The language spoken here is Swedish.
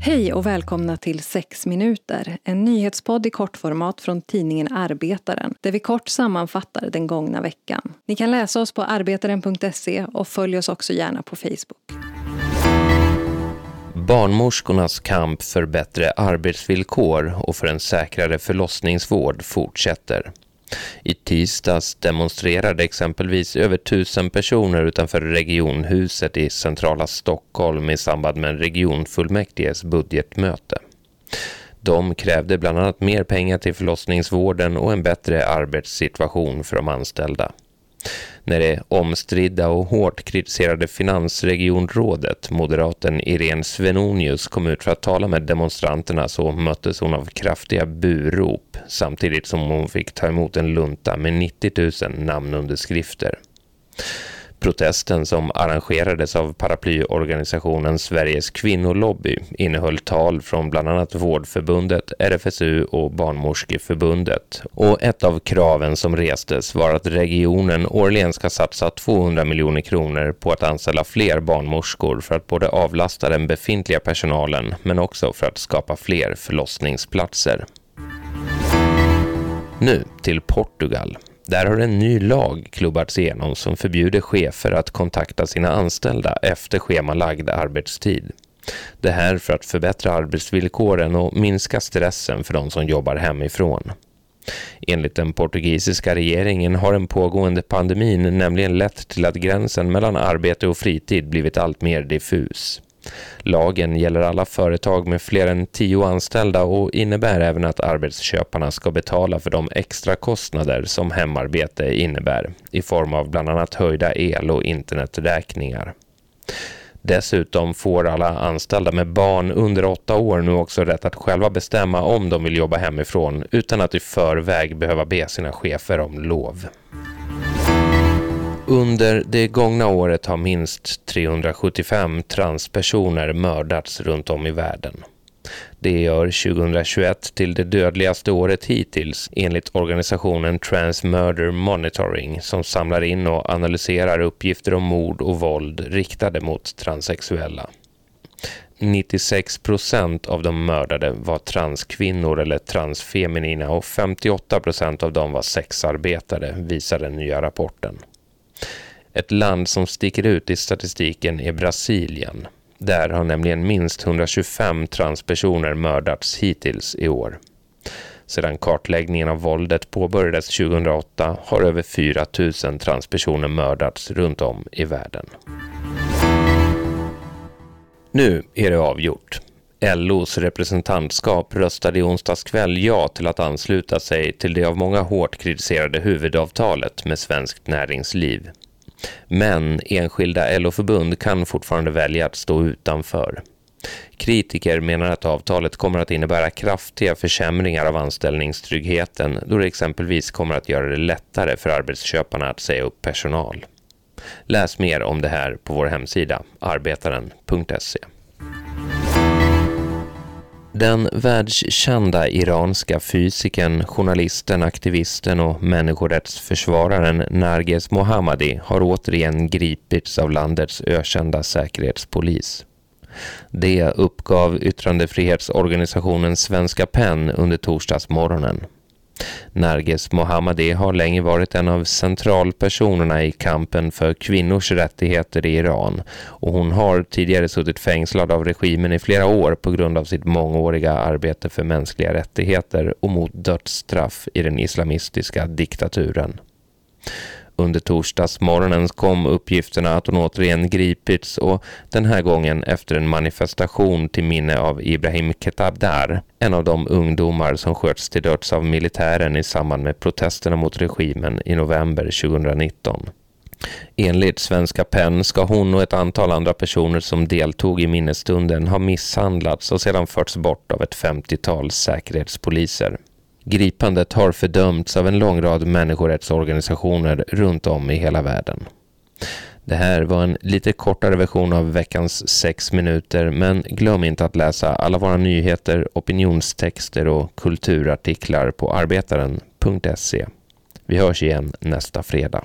Hej och välkomna till 6 minuter, en nyhetspodd i kortformat från tidningen Arbetaren, där vi kort sammanfattar den gångna veckan. Ni kan läsa oss på arbetaren.se och följ oss också gärna på Facebook. Barnmorskornas kamp för bättre arbetsvillkor och för en säkrare förlossningsvård fortsätter. I tisdags demonstrerade exempelvis över tusen personer utanför regionhuset i centrala Stockholm i samband med regionfullmäktiges budgetmöte. De krävde bland annat mer pengar till förlossningsvården och en bättre arbetssituation för de anställda. När det omstridda och hårt kritiserade finansregionrådet, moderaten Irene Svenonius, kom ut för att tala med demonstranterna så möttes hon av kraftiga burop samtidigt som hon fick ta emot en lunta med 90 000 namnunderskrifter. Protesten som arrangerades av paraplyorganisationen Sveriges kvinnolobby innehöll tal från bland annat Vårdförbundet, RFSU och Barnmorskeförbundet. Och ett av kraven som restes var att regionen årligen ska satsa 200 miljoner kronor på att anställa fler barnmorskor för att både avlasta den befintliga personalen men också för att skapa fler förlossningsplatser. Nu till Portugal. Där har en ny lag klubbats igenom som förbjuder chefer att kontakta sina anställda efter schemalagd arbetstid. Det här för att förbättra arbetsvillkoren och minska stressen för de som jobbar hemifrån. Enligt den portugisiska regeringen har den pågående pandemin nämligen lett till att gränsen mellan arbete och fritid blivit allt mer diffus. Lagen gäller alla företag med fler än tio anställda och innebär även att arbetsköparna ska betala för de extra kostnader som hemarbete innebär i form av bland annat höjda el- och interneträkningar. Dessutom får alla anställda med barn under åtta år nu också rätt att själva bestämma om de vill jobba hemifrån utan att i förväg behöva be sina chefer om lov. Under det gångna året har minst 375 transpersoner mördats runt om i världen. Det gör 2021 till det dödligaste året hittills enligt organisationen Trans Murder Monitoring som samlar in och analyserar uppgifter om mord och våld riktade mot transsexuella. 96 procent av de mördade var transkvinnor eller transfeminina och 58 procent av dem var sexarbetare, visar den nya rapporten. Ett land som sticker ut i statistiken är Brasilien. Där har nämligen minst 125 transpersoner mördats hittills i år. Sedan kartläggningen av våldet påbörjades 2008 har över 4 000 transpersoner mördats runt om i världen. Nu är det avgjort. LOs representantskap röstade i onsdags kväll ja till att ansluta sig till det av många hårt kritiserade huvudavtalet med svenskt näringsliv. Men enskilda LO-förbund kan fortfarande välja att stå utanför. Kritiker menar att avtalet kommer att innebära kraftiga försämringar av anställningstryggheten då det exempelvis kommer att göra det lättare för arbetsköparna att säga upp personal. Läs mer om det här på vår hemsida arbetaren.se. Den världskända iranska fysikern, journalisten, aktivisten och människorättsförsvararen Narges Mohammadi har återigen gripits av landets ökända säkerhetspolis. Det uppgav yttrandefrihetsorganisationen Svenska PEN under torsdagsmorgonen. Narges Mohammadi har länge varit en av centralpersonerna i kampen för kvinnors rättigheter i Iran och hon har tidigare suttit fängslad av regimen i flera år på grund av sitt mångåriga arbete för mänskliga rättigheter och mot dödsstraff i den islamistiska diktaturen. Under torsdagsmorgonen kom uppgifterna att hon återigen gripits och den här gången efter en manifestation till minne av Ibrahim Ketabdar, en av de ungdomar som sköts till döds av militären i samband med protesterna mot regimen i november 2019. Enligt Svenska PEN ska hon och ett antal andra personer som deltog i minnesstunden ha misshandlats och sedan förts bort av ett 50-tal säkerhetspoliser. Gripandet har fördömts av en lång rad människorättsorganisationer runt om i hela världen. Det här var en lite kortare version av veckans sex minuter men glöm inte att läsa alla våra nyheter, opinionstexter och kulturartiklar på arbetaren.se. Vi hörs igen nästa fredag.